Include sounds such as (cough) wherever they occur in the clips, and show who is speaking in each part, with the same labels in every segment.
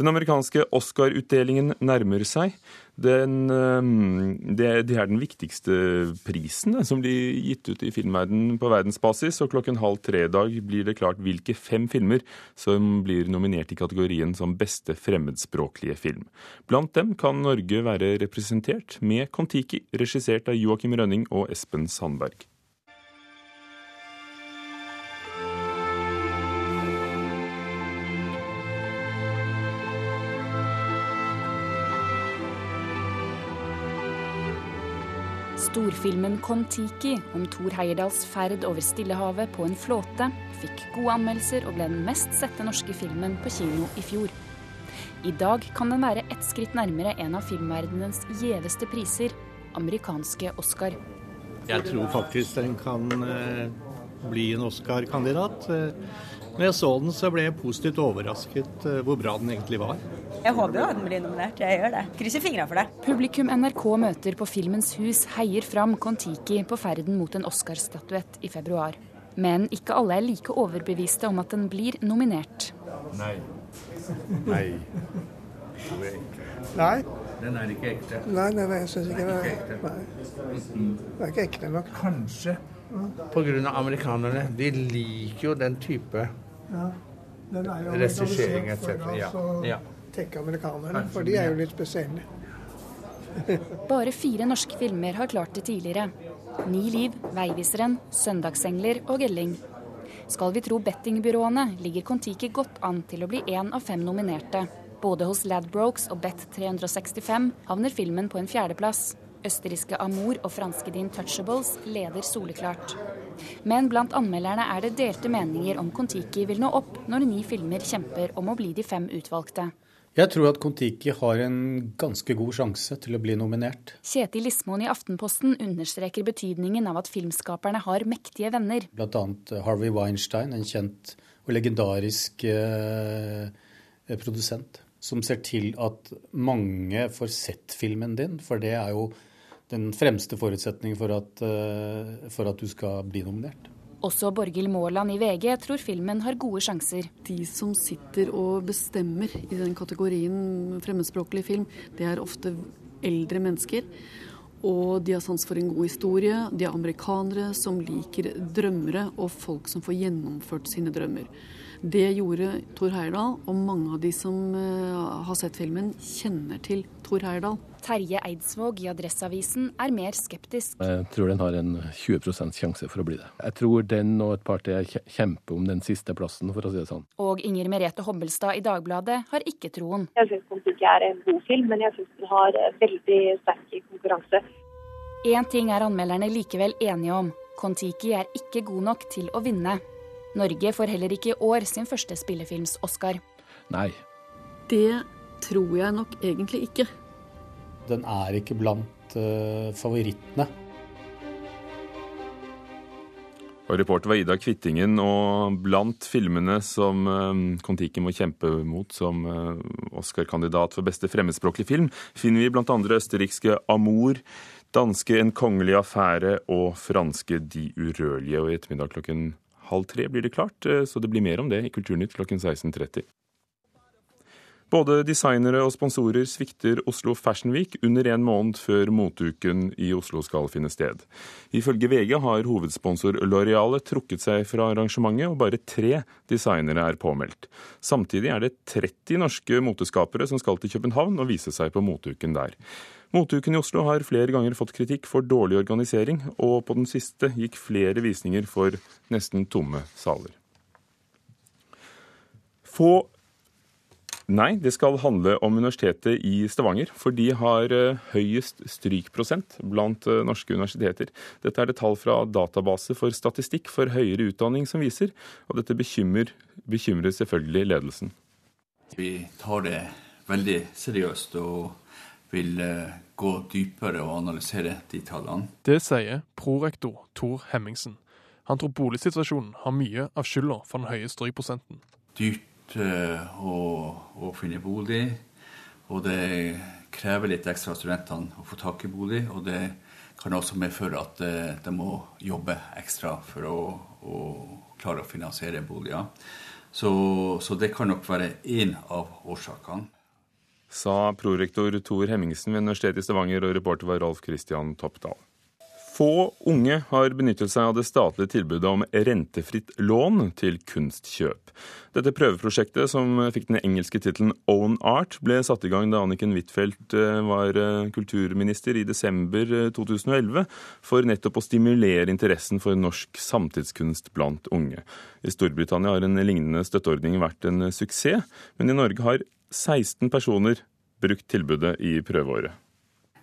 Speaker 1: Den amerikanske Oscar-utdelingen nærmer seg. Den, det, det, er den viktigste prisen som blir gitt ut i filmverdenen på verdensbasis. Og klokken halv tre i dag blir det klart hvilke fem filmer som blir nominert i kategorien som beste fremmedspråklige film. Blant dem kan Norge være representert med Kon-Tiki, regissert av Joakim Rønning og Espen Sandberg.
Speaker 2: Storfilmen Kon-Tiki om Thor Heyerdahls ferd over Stillehavet på en flåte fikk gode anmeldelser og ble den mest sette norske filmen på kino i fjor. I dag kan den være ett skritt nærmere en av filmverdenens gjeveste priser, amerikanske Oscar.
Speaker 3: Jeg tror faktisk den kan eh, bli en Oscar-kandidat. Eh, når jeg så den, så ble jeg positivt overrasket uh, hvor bra den egentlig var.
Speaker 4: Jeg håper jo at den blir nominert. Jeg gjør det. Krysser fingra for det.
Speaker 2: Publikum NRK møter på Filmens Hus heier fram Kon-Tiki på ferden mot en Oscar-statuett i februar. Men ikke alle er like overbeviste om at den blir nominert.
Speaker 5: Nei. Nei.
Speaker 6: Nei.
Speaker 5: Den er ikke ekte.
Speaker 6: Nei, nei, nei jeg syns ikke det. Er, nei. Det er ikke ekte nok.
Speaker 5: Kanskje Pga. amerikanerne. De liker jo den type ja. regissering etc. Ja.
Speaker 6: ja. Amerikanerne, for de er jo litt spesielle. (laughs)
Speaker 2: Bare fire norske filmer har klart det tidligere. Ni liv, Veiviseren, Søndagsengler og Gelling. Skal vi tro bettingbyråene, ligger Kon-Tiki godt an til å bli én av fem nominerte. Både hos Ladbrokes og Bet365 havner filmen på en fjerdeplass. Østerrikske Amour og franske The Intouchables leder soleklart. Men blant anmelderne er det delte meninger om Kon-Tiki vil nå opp når ni filmer kjemper om å bli de fem utvalgte.
Speaker 7: Jeg tror at Kon-Tiki har en ganske god sjanse til å bli nominert.
Speaker 2: Kjetil Lismoen i Aftenposten understreker betydningen av at filmskaperne har mektige venner.
Speaker 7: Bl.a. Harvey Weinstein, en kjent og legendarisk eh, produsent, som ser til at mange får sett filmen din. For det er jo den fremste forutsetningen for at, eh, for at du skal bli nominert.
Speaker 2: Også Borghild Måland i VG tror filmen har gode sjanser.
Speaker 8: De som sitter og bestemmer i den kategorien fremmedspråklig film, det er ofte eldre mennesker. Og de har sans for en god historie. De er amerikanere som liker drømmere og folk som får gjennomført sine drømmer. Det gjorde Thor Heyerdahl, og mange av de som uh, har sett filmen, kjenner til Thor Heyerdahl.
Speaker 2: Terje Eidsvåg i Adresseavisen er mer skeptisk.
Speaker 9: Jeg tror den har en 20% sjanse for å bli det. Jeg tror den og et par til kjemper om den siste plassen, for å si det sånn.
Speaker 2: Og Inger Merete Hobbelstad i Dagbladet har ikke troen.
Speaker 10: Jeg syns ikke er en god film, men jeg syns den har veldig sterk konkurranse.
Speaker 2: Én ting er anmelderne likevel enige om. Kon-Tiki er ikke god nok til å vinne. Norge får heller ikke i år sin første spillefilms-Oscar.
Speaker 9: Nei.
Speaker 8: Det tror jeg nok egentlig ikke.
Speaker 7: Den er ikke blant uh, favorittene.
Speaker 1: Og reporter var Ida Kvittingen, og blant filmene som uh, Kon-Tiki må kjempe mot som uh, Oscar-kandidat for beste fremmedspråklige film, finner vi bl.a. østerrikske Amour, danske En kongelig affære og franske De urørlige. Og i ettermiddag klokken halv tre blir det klart, eh, så det blir mer om det i Kulturnytt klokken 16.30. Både designere og sponsorer svikter Oslo Fashion Week under en måned før moteuken i Oslo skal finne sted. Ifølge VG har hovedsponsor Loreale trukket seg fra arrangementet, og bare tre designere er påmeldt. Samtidig er det 30 norske moteskapere som skal til København og vise seg på moteuken der. Moteuken i Oslo har flere ganger fått kritikk for dårlig organisering, og på den siste gikk flere visninger for nesten tomme saler. Få Nei, det skal handle om Universitetet i Stavanger, for de har eh, høyest strykprosent blant eh, norske universiteter. Dette er det tall fra Database for statistikk for høyere utdanning som viser, og dette bekymrer, bekymrer selvfølgelig ledelsen.
Speaker 11: Vi tar det veldig seriøst og vil eh, gå dypere og analysere de tallene.
Speaker 12: Det sier prorektor Tor Hemmingsen. Han tror boligsituasjonen har mye av skylda for den høye strykprosenten.
Speaker 11: Dyrt uh, å, å, finne bolig, og det krever litt ekstra av studentene å få tak i bolig. Og det kan også medføre at uh, de må jobbe ekstra for å, å klare å finansiere boliger. Så, så det kan nok være én av årsakene.
Speaker 1: Sa prorektor Tor Hemmingsen ved Universitetet i Stavanger, og reporter var Rolf Christian Toppdal. Få unge har benyttet seg av det statlige tilbudet om rentefritt lån til kunstkjøp. Dette prøveprosjektet, som fikk den engelske tittelen Own Art, ble satt i gang da Anniken Huitfeldt eh, var eh, kulturminister i desember 2011, eh, for nettopp å stimulere interessen for norsk samtidskunst blant unge. I Storbritannia har en lignende støtteordning vært en suksess, men i Norge har 16 personer brukt tilbudet i prøveåret.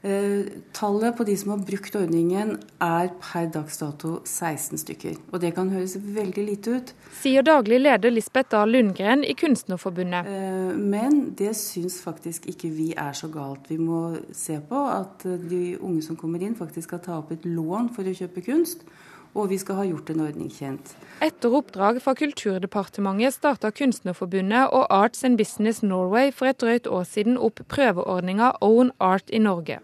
Speaker 13: Eh, tallet på de som har brukt ordningen er per dags dato 16 stykker. Og det kan høres veldig lite ut.
Speaker 14: Sier daglig leder Lisbeth Dahl Lundgren i Kunstnerforbundet.
Speaker 13: Eh, men det syns faktisk ikke vi er så galt. Vi må se på at eh, de unge som kommer inn, faktisk skal ta opp et lån for å kjøpe kunst og vi skal ha gjort en ordning kjent.
Speaker 14: Etter oppdrag fra Kulturdepartementet starta Kunstnerforbundet og Arts and Business Norway for et drøyt år siden opp prøveordninga Own Art i Norge.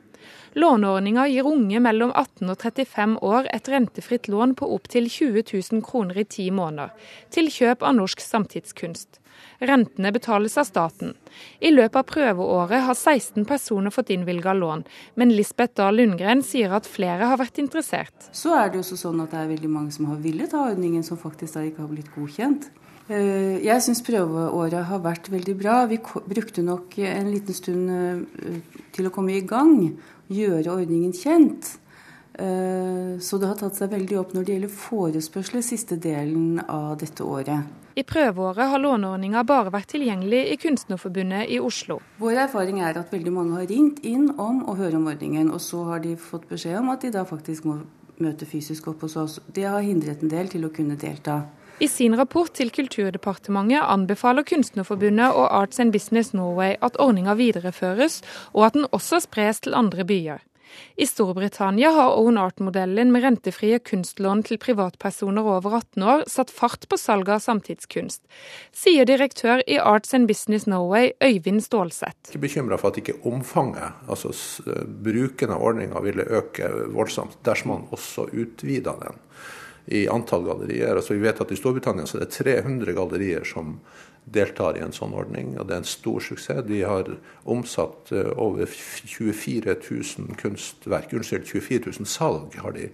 Speaker 14: Låneordninga gir unge mellom 18 og 35 år et rentefritt lån på opptil 20 000 kroner i ti måneder, til kjøp av norsk samtidskunst. Rentene betales av staten. I løpet av prøveåret har 16 personer fått innvilga lån, men Lisbeth Dahl Lundgren sier at flere har vært interessert.
Speaker 13: Så er det jo også sånn at det er veldig mange som har villet ha ordningen, som faktisk da ikke har blitt godkjent. Eh, jeg syns prøveåret har vært veldig bra. Vi brukte nok en liten stund eh, til å komme i gang, gjøre ordningen kjent. Eh, så det har tatt seg veldig opp når det gjelder forespørsler siste delen av dette året.
Speaker 14: I prøveåret har låneordninga bare vært tilgjengelig i Kunstnerforbundet i Oslo.
Speaker 13: Vår erfaring er at veldig mange har ringt inn om å høre om ordningen, og så har de fått beskjed om at de da faktisk må møte fysisk opp hos oss. Det har hindret en del til å kunne delta.
Speaker 14: I sin rapport til Kulturdepartementet anbefaler Kunstnerforbundet og Arts and Business Norway at ordninga videreføres, og at den også spres til andre byer. I Storbritannia har Own Art-modellen med rentefrie kunstlån til privatpersoner over 18 år satt fart på salget av samtidskunst, sier direktør i Arts and Business Norway, Øyvind Stålseth.
Speaker 15: Jeg er bekymra for at ikke omfanget, altså bruken av ordninga, ville øke voldsomt dersom man også utvida den i antall gallerier. Altså, vi vet at I Storbritannia så er det 300 gallerier som deltar i en sånn ordning, og det er en stor suksess. De har omsatt eh, over 24 000 kunstverk, unnskyld, 24 000 salg har de,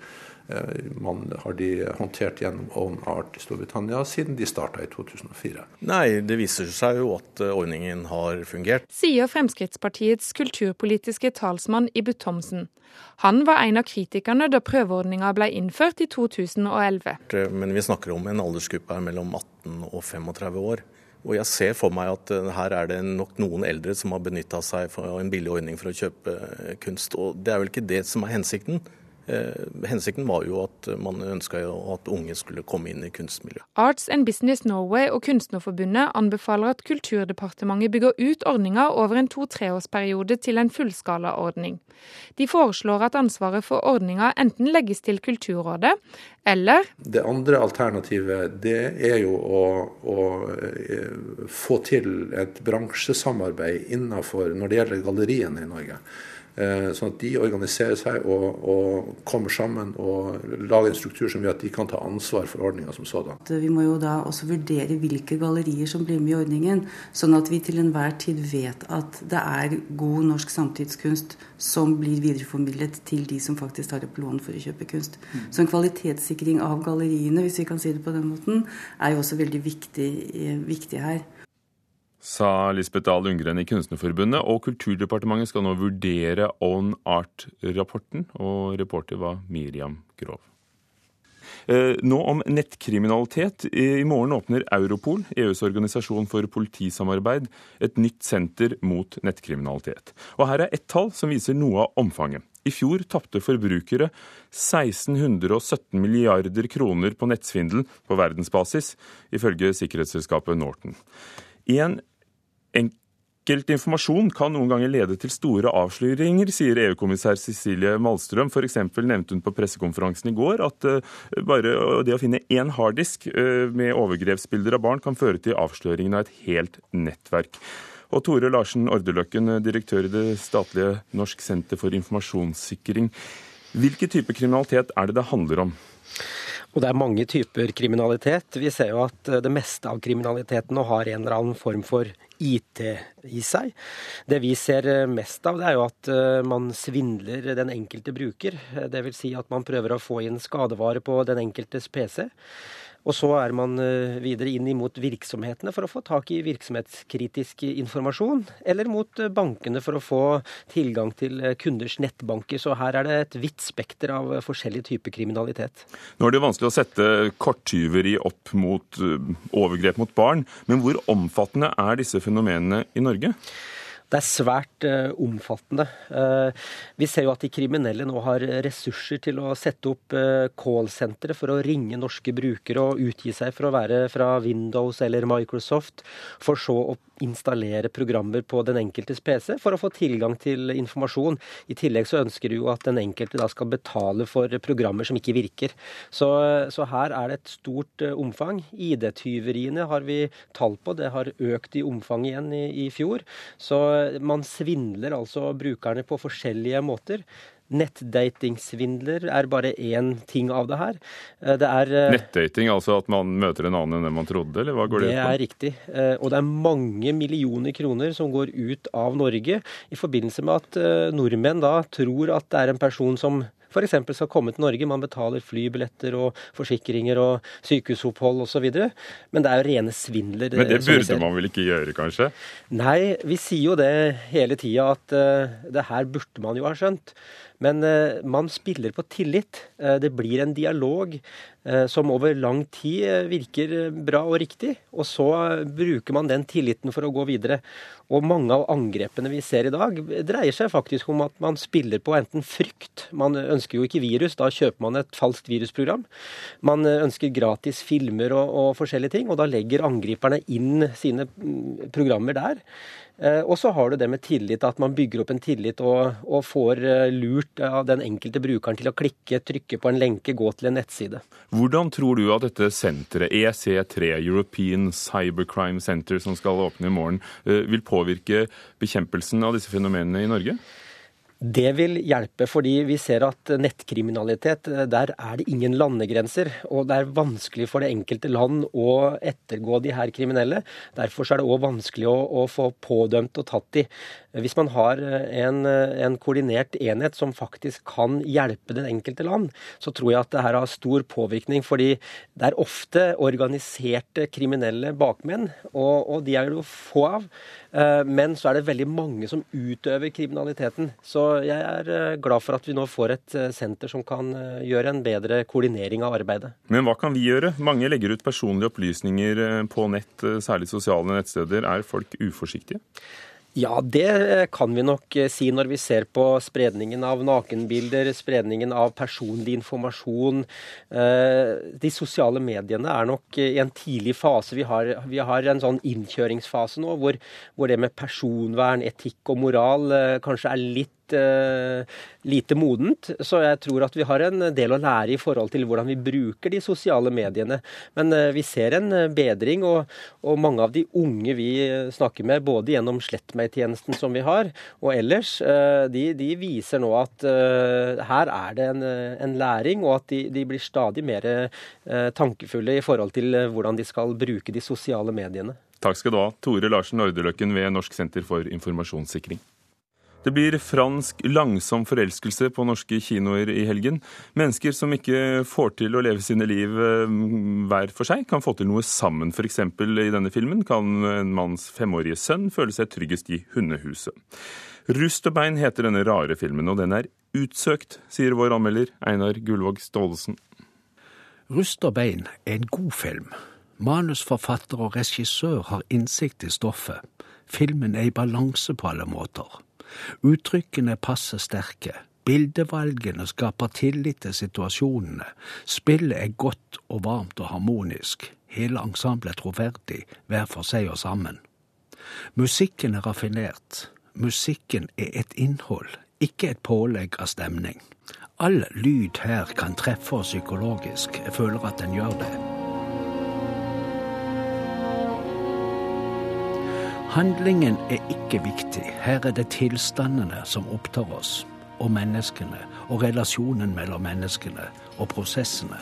Speaker 15: man, har de håndtert gjennom Own Art i Storbritannia siden de starta i 2004.
Speaker 16: Nei, det viser seg jo at eh, ordningen har fungert.
Speaker 14: Sier Fremskrittspartiets kulturpolitiske talsmann Ibu Thomsen. Han var en av kritikerne da prøveordninga ble innført i 2011.
Speaker 16: Men vi snakker om en aldersgruppe her mellom 18 og 35 år. Og jeg ser for meg at eh, her er det nok noen eldre som har benytta seg av en billig ordning for å kjøpe eh, kunst. Og det er vel ikke det som er hensikten. Eh, hensikten var jo at man ønska at unge skulle komme inn i kunstmiljøet.
Speaker 14: Arts and Business Norway og Kunstnerforbundet anbefaler at Kulturdepartementet bygger ut ordninga over en to-treårsperiode til en fullskalaordning. De foreslår at ansvaret for ordninga enten legges til Kulturrådet, eller
Speaker 15: Det andre alternativet det er jo å, å eh, få til et bransjesamarbeid innenfor når det gjelder galleriene i Norge. Eh, sånn at de organiserer seg og, og, kommer sammen og lager en struktur som gjør at de kan ta ansvar for ordninga som sådan.
Speaker 13: Vi må jo da også vurdere hvilke gallerier som blir med i ordningen, sånn at vi til enhver tid vet at det er god norsk samtidskunst som blir videreformidlet til de som faktisk tar opp lån for å kjøpe kunst. Mm. Så en kvalitetssikring av galleriene, hvis vi kan si det på den måten, er jo også veldig viktig, eh, viktig her
Speaker 1: sa Lisbeth Dahl Lundgren i Kunstnerforbundet. Og Kulturdepartementet skal nå vurdere On Art-rapporten, og reporter var Miriam Grov. Eh, nå om nettkriminalitet. I morgen åpner Europol, EUs organisasjon for politisamarbeid, et nytt senter mot nettkriminalitet. Og her er ett tall som viser noe av omfanget. I fjor tapte forbrukere 1617 milliarder kroner på nettsvindel på verdensbasis, ifølge sikkerhetsselskapet Norton. En Enkelt informasjon kan noen ganger lede til store avsløringer, sier EU-kommissær Cecilie Malstrøm. F.eks. nevnte hun på pressekonferansen i går at eh, bare det å finne én harddisk eh, med overgrepsbilder av barn kan føre til avsløringen av et helt nettverk. Og Tore Larsen Ordeløkken, direktør i det statlige Norsk senter for informasjonssikring. Hvilken type kriminalitet er det det handler om?
Speaker 17: Og det er mange typer kriminalitet. Vi ser jo at det meste av kriminaliteten nå har en eller annen form for IT i seg. Det vi ser mest av, det er jo at man svindler den enkelte bruker. Dvs. Si at man prøver å få inn skadevare på den enkeltes PC. Og så er man eh, videre inn imot virksomhetene for å få tak i virksomhetskritisk informasjon, eller mot eh, bankene for å få tilgang til eh, kunders nettbanker. Så her er det et vidt spekter av forskjellige typer kriminalitet.
Speaker 1: Nå er det vanskelig å sette korttyveri opp mot overgrep mot barn, men hvor omfattende er disse fenomenene i Norge?
Speaker 17: Det er svært uh, omfattende. Uh, vi ser jo at de kriminelle nå har ressurser til å sette opp uh, callsentre for å ringe norske brukere og utgi seg for å være fra Windows eller Microsoft, for så å installere programmer på den enkeltes PC for å få tilgang til informasjon. I tillegg så ønsker du jo at den enkelte da skal betale for programmer som ikke virker. Så, så her er det et stort omfang. ID-tyveriene har vi tall på, det har økt i omfang igjen i, i fjor. Så man svindler altså brukerne på forskjellige måter. Nettdatingsvindler er bare én ting av det her.
Speaker 1: Eh, det er eh, Nettdating, altså at man møter en annen enn den man trodde, eller hva går det,
Speaker 17: ut på? Det er riktig. Eh, og det er mange millioner kroner som går ut av Norge i forbindelse med at nordmenn da tror at det er en person som f.eks. skal komme til Norge. Man betaler flybilletter og forsikringer og sykehusopphold osv. Men det er jo rene svindler.
Speaker 1: Men det burde man vel ikke gjøre, kanskje?
Speaker 17: Nei, vi sier jo det hele tida at uh, det her burde man jo ha skjønt. Men uh, man spiller på tillit. Uh, det blir en dialog. Eh, som over lang tid eh, virker eh, bra og riktig. Og så bruker man den tilliten for å gå videre. Og mange av angrepene vi ser i dag, dreier seg faktisk om at man spiller på enten frykt Man ønsker jo ikke virus, da kjøper man et falskt virusprogram. Man ønsker gratis filmer og, og forskjellige ting, og da legger angriperne inn sine mm, programmer der. Eh, og så har du det med tillit, at man bygger opp en tillit og, og, får eh, lurt av den enkelte brukeren til å klikke, trykke på en lenke, gå til en nettside.
Speaker 1: Hvordan tror du at dette senteret, EC3, European Cybercrime Center, som skal åpne i morgen, eh, vil påvirke bekjempelsen av disse fenomenene i Norge?
Speaker 17: Det vil hjelpe, fordi vi ser at nettkriminalitet, der er det ingen landegrenser. Og det er vanskelig for det enkelte land å ettergå de her kriminelle. Derfor er det òg vanskelig å, å, få pådømt og tatt de. Hvis man har en, en, koordinert enhet som faktisk kan hjelpe den enkelte land, så tror jeg at det her har stor påvirkning. Fordi det er ofte organiserte kriminelle bakmenn, og, og de er det jo få av. Eh, men så er det veldig mange som utøver kriminaliteten. Så jeg er eh, glad for at vi nå får et eh, senter som kan gjøre en bedre koordinering av arbeidet.
Speaker 1: Men hva kan vi gjøre? Mange legger ut personlige opplysninger på nett, særlig sosiale nettsteder. Er folk uforsiktige?
Speaker 17: Ja, det kan vi nok si når vi ser på spredningen av nakenbilder, spredningen av personlig informasjon. De sosiale mediene er nok i en tidlig fase. Vi har, vi har en sånn innkjøringsfase nå hvor, hvor, det med personvern, etikk og moral kanskje er litt uh, lite modent. Så jeg tror at vi har en del å lære i forhold til hvordan vi bruker de sosiale mediene. Men uh, vi ser en eh, bedring, og, og, mange av de unge vi snakker med, både gjennom Slett meg-tjenesten som vi har, og ellers, de, de, viser nå at her er det en, en, læring, og at de, de blir stadig mer tankefulle i forhold til hvordan de skal bruke de sosiale mediene.
Speaker 1: Takk skal du ha, Tore Larsen Nordeløkken ved Norsk senter for informasjonssikring. Det blir fransk langsom forelskelse på norske kinoer i helgen. Mennesker som ikke får til å leve sine liv eh, hver for seg, kan få til noe sammen. F.eks. i denne filmen kan en manns femårige sønn føle seg tryggest i hundehuset. Rust og bein heter denne rare filmen, og den er utsøkt, sier vår anmelder Einar Gullvåg Staalesen.
Speaker 18: Rust og bein er en god film. Manusforfatter og regissør har innsikt i stoffet. Filmen er i balanse på alle måter. Uttrykkene passer sterke. Bildevalgene skaper tillit til situasjonene. Spillet er godt og varmt og harmonisk. Hele ensemblet er troverdig, hver for seg og sammen. Musikken er raffinert. Musikken er et innhold, ikke et pålegg av stemning. All lyd her kan treffe oss psykologisk. Jeg føler at den gjør det. Handlingen er ikke viktig, her er det tilstandene som opptar oss. og menneskene og relasjonen mellom menneskene og prosessene.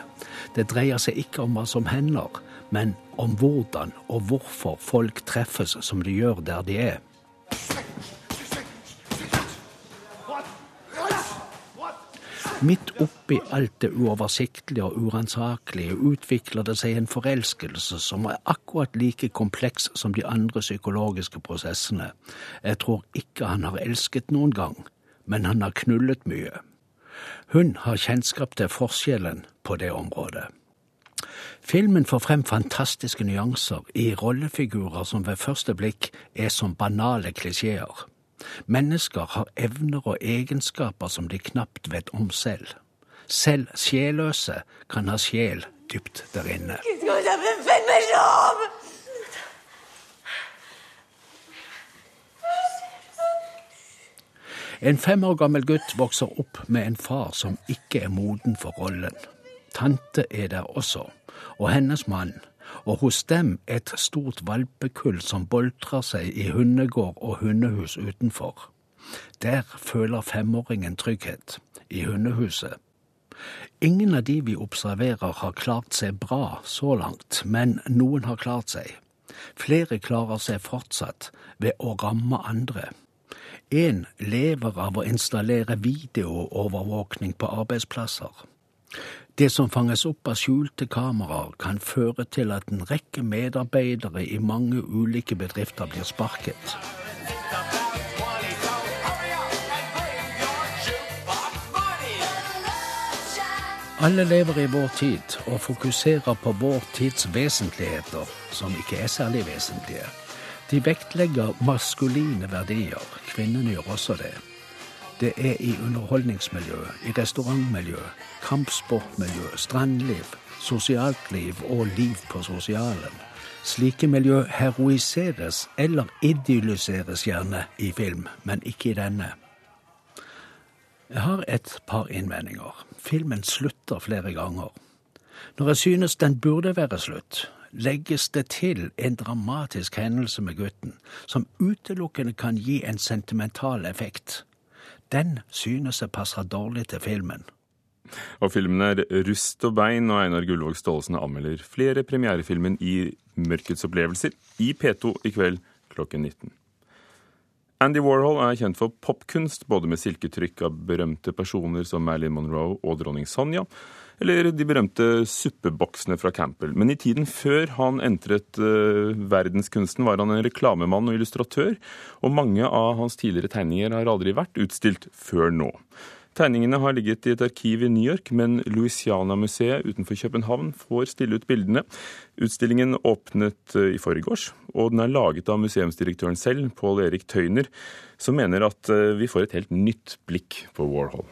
Speaker 18: Det dreier seg ikke om hva som hender, men om hvordan og hvorfor folk treffes som de gjør der de er. Midt oppi alt det uoversiktlige og uransakelige utvikler det seg en forelskelse som er akkurat like kompleks som de andre psykologiske prosessene. Jeg tror ikke han har elsket noen gang, men han har knullet mye. Hun har kjennskap til forskjellen på det området. Filmen får frem fantastiske nyanser i rollefigurer som ved første blikk er som banale klisjeer. Mennesker har evner og egenskaper som de knapt vet om selv. Selv sjelløse kan ha sjel dypt der inne. En fem år gammel gutt vokser opp med en far som ikke er moden for rollen. Tante er der også, og hennes mann, og hos dem et stort valpekull som boltrer seg i hundegård og hundehus utenfor. Der føler femåringen trygghet, i hundehuset. Ingen av de vi observerer har klart seg bra så langt, men noen har klart seg. Flere klarer seg fortsatt ved å ramme andre. Én lever av å installere videoovervåkning på arbeidsplasser. Det som fanges opp av skjulte kameraer, kan føre til at en rekke medarbeidere i mange ulike bedrifter blir sparket. Alle lever i vår tid og fokuserer på vår tids vesentligheter, som ikke er særlig vesentlige. De vektlegger maskuline verdier. Kvinnene gjør også det. Det er i underholdningsmiljøet, i restaurantmiljøet, kampsportmiljø, strandliv, sosialt liv og liv på sosialen. Slike miljø heroiseres eller idylliseres gjerne i film, men ikke i denne. Jeg har et par innvendinger. Filmen slutter flere ganger. Når jeg synes den burde være slutt, legges det til en dramatisk hendelse med gutten, som utelukkende kan gi en sentimental effekt. Den synes jeg passer dårlig til filmen.
Speaker 1: Og filmen er Rust og bein, og Einar Gullvåg Staalesen anmelder flere premierefilmen i Mørkets opplevelser i P2 i kveld klokken 19. Andy Warhol er kjent for popkunst, både med silketrykk av berømte personer som Marilyn Monroe og dronning Sonja, eller de berømte suppeboksene fra Campbell. Men i tiden før han entret uh, verdenskunsten, var han en reklamemann og illustratør, og mange av hans tidligere tegninger har aldri vært utstilt før nå. Tegningene har ligget i et arkiv i New York, men Louisiana-museet utenfor København får stille ut bildene. Utstillingen åpnet eh, i forgårs, og den er laget av museumsdirektøren selv, Pål Erik Tøyner, som mener at eh, vi får et helt nytt blikk på Warhol.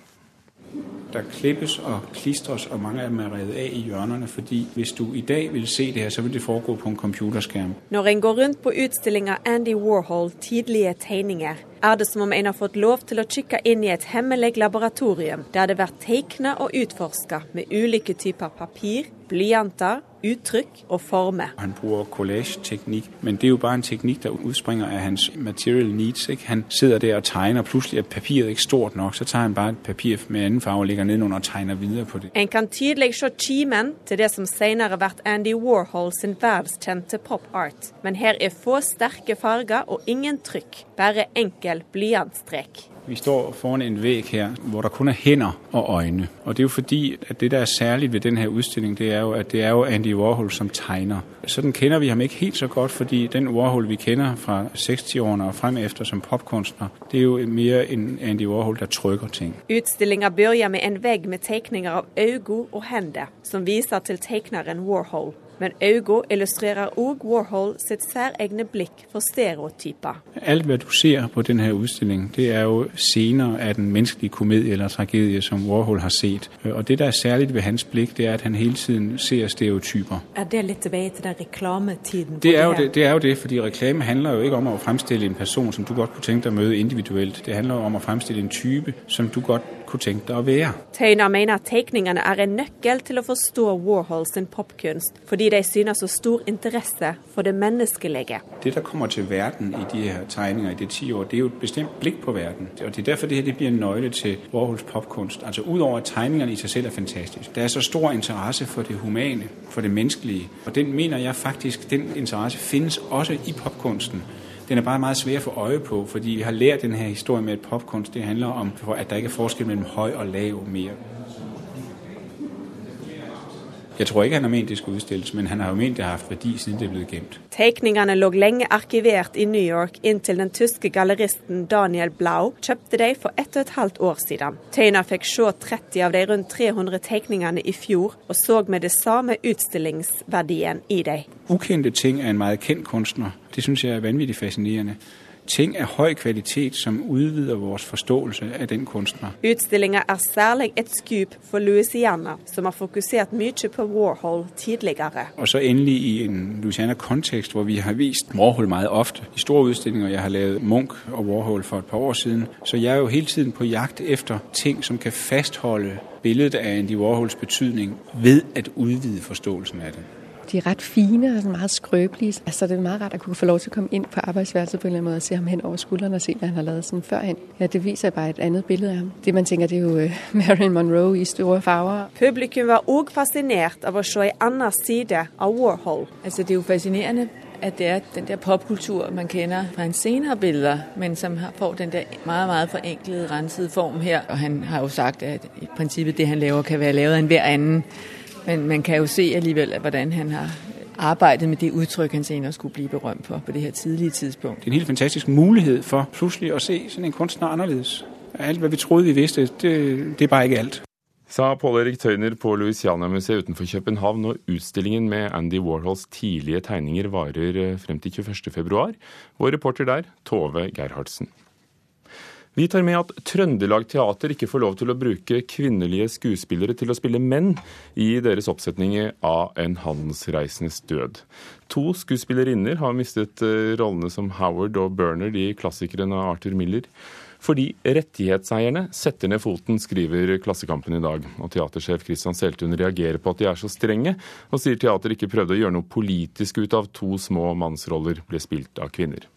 Speaker 19: Der klippes og klistres, og mange av dem er revet av i hjørnene. fordi hvis du i dag vil se det her, så vil det foregå på en computerskærm.
Speaker 20: Når en går rundt på utstillinga Andy Warhol tidlige tegninger, er det som om en har fått lov til å kikke inn i et hemmelig laboratorium, der det blir tegna og utforska med ulike typer papir, blyanter, uttrykk og former.
Speaker 19: Han bruker collageteknikk, men det er jo bare en teknikk der utspringer av hans material needs. Ikke? Han sitter der og tegner, plutselig er papiret ikke stort nok, så tar han bare et papir med annen farge og legger nedenunder og tegner videre på det.
Speaker 20: En kan tydelig se kimen til det som senere blir Andy Warhol sin verdenskjente pop art. Men her er få sterke farger og ingen trykk, bare enkel blyantstrek.
Speaker 19: Vi står foran en vegg her hvor det kun er hender og øyne. Og Det er jo fordi at det der er særlig ved denne utstillingen, det er jo at det er jo Andy Warhol som tegner. Sådan kjenner vi ham ikke helt så godt, fordi den Warhol vi kjenner fra 60-årene og frem efter som popkunstner, det er jo mer en Andy Warhol der trykker ting.
Speaker 20: Utstillinga begynner med en vegg med tegninger av øyne og hender, som viser til tegneren Warhol. Men øynene illustrerer òg Warhol sitt særegne blikk for stereotyper.
Speaker 19: Alt hva du ser på denne utstillingen, det er jo scener av den menneskelige komedie eller tragedie som Warhol har sett. Og Det der er særlig ved hans blikk, det er at han hele tiden ser stereotyper.
Speaker 20: Er det litt tilbake til den reklametiden?
Speaker 19: Det er, jo det, det er jo det, fordi reklame handler jo ikke om å fremstille en person som du godt kunne tenke deg å møte individuelt. Det handler jo om å fremstille en type som du godt tenke deg er.
Speaker 20: Tøyner mener tegningene er en nøkkel til å forstå Warhol sin popkunst, fordi de synes så stor interesse for det menneskelige.
Speaker 19: Det der kommer til verden i de her tegninger i det ti år, det er jo et bestemt blikk på verden. Og Det er derfor det her det blir en nøgle til Warhols popkunst. Altså Utover at tegningene i seg selv er fantastiske. Det er så stor interesse for det humane, for det menneskelige. Og den mener jeg faktisk, den interesse finnes også i popkunsten. Den er bare meget svær å få øye på, fordi vi har lært denne historien med at popkunst det handler om at der ikke er forskjell mellom høy og lav mer. Jeg tror ikke han har ment det skulle utstilles, men han har jo ment det har hatt verdi siden det er blitt gjemt.
Speaker 20: Tegningene lå lenge arkivert i New York inntil den tyske galleristen Daniel Blau kjøpte dem for ett og et halvt år siden. Tøyner fikk se 30 av de rundt 300 tegningene i fjor, og så med det samme utstillingsverdien i dem.
Speaker 19: Ukjente ting er en veldig kjent kunstner. Det syns jeg er vanvittig fascinerende. Ting av høy kvalitet som utvider vår forståelse av den kunstner.
Speaker 20: Utstillinga er særlig et skup for Louisiana, som har fokusert mye på Warhol tidligere.
Speaker 19: Og så endelig i en Louisiana-kontekst, hvor vi har vist Warhol meget ofte i store utstillinger Jeg har lavet Munch og Warhol for et par år siden. Så jeg er jo hele tiden på jakt efter ting som kan fastholde bildet av Andy Warhols betydning ved å utvide forståelsen av den.
Speaker 21: De er ret fine og sådan meget skrøbelige. Altså, det er meget rart at kunne få lov til å komme inn på arbejdsværelset på en eller anden måte og se ham hen over skulderen og se, hva han har lavet sådan førhen. Ja, det viser bare et annet billede av ham. Det man tenker, det er jo uh, (laughs) Marilyn Monroe i store farver.
Speaker 20: Publikum var også fascinert av å se en annen side av Warhol.
Speaker 22: Altså, det er jo fascinerende at det er den der popkultur man kender fra hans senere billeder, men som får den der meget meget forenklede, rensede form her. Og han har jo sagt at i princippet det han laver, kan være lavet av enhver annen. Men man kan jo se alligevel hvordan han har arbeidet med det uttrykk han senere skulle bli berømt på på det her tidlige tidspunkt.
Speaker 19: Det er en helt fantastisk mulighet for plutselig å se sådan en kunstner annerledes. Alt hva vi trodde vi visste, det, det er bare ikke alt.
Speaker 1: Sa Pål Erik Tøyner på Louisiana-museet utenfor København, og utstillingen med Andy Warhols tidlige tegninger varer frem til 21.2. Vår reporter der, Tove Gerhardsen. Vi tar med at Trøndelag Teater ikke får lov til å bruke kvinnelige skuespillere til å spille menn i deres oppsetninger av En handelsreisendes død. To skuespillerinner har mistet rollene som Howard og Bernard i klassikeren av Arthur Miller. Fordi rettighetseierne setter ned foten, skriver Klassekampen i dag. Og teatersjef Christian Seltun reagerer på at de er så strenge, og sier teater ikke prøvde å gjøre noe politisk ut av to små mannsroller ble spilt av kvinner.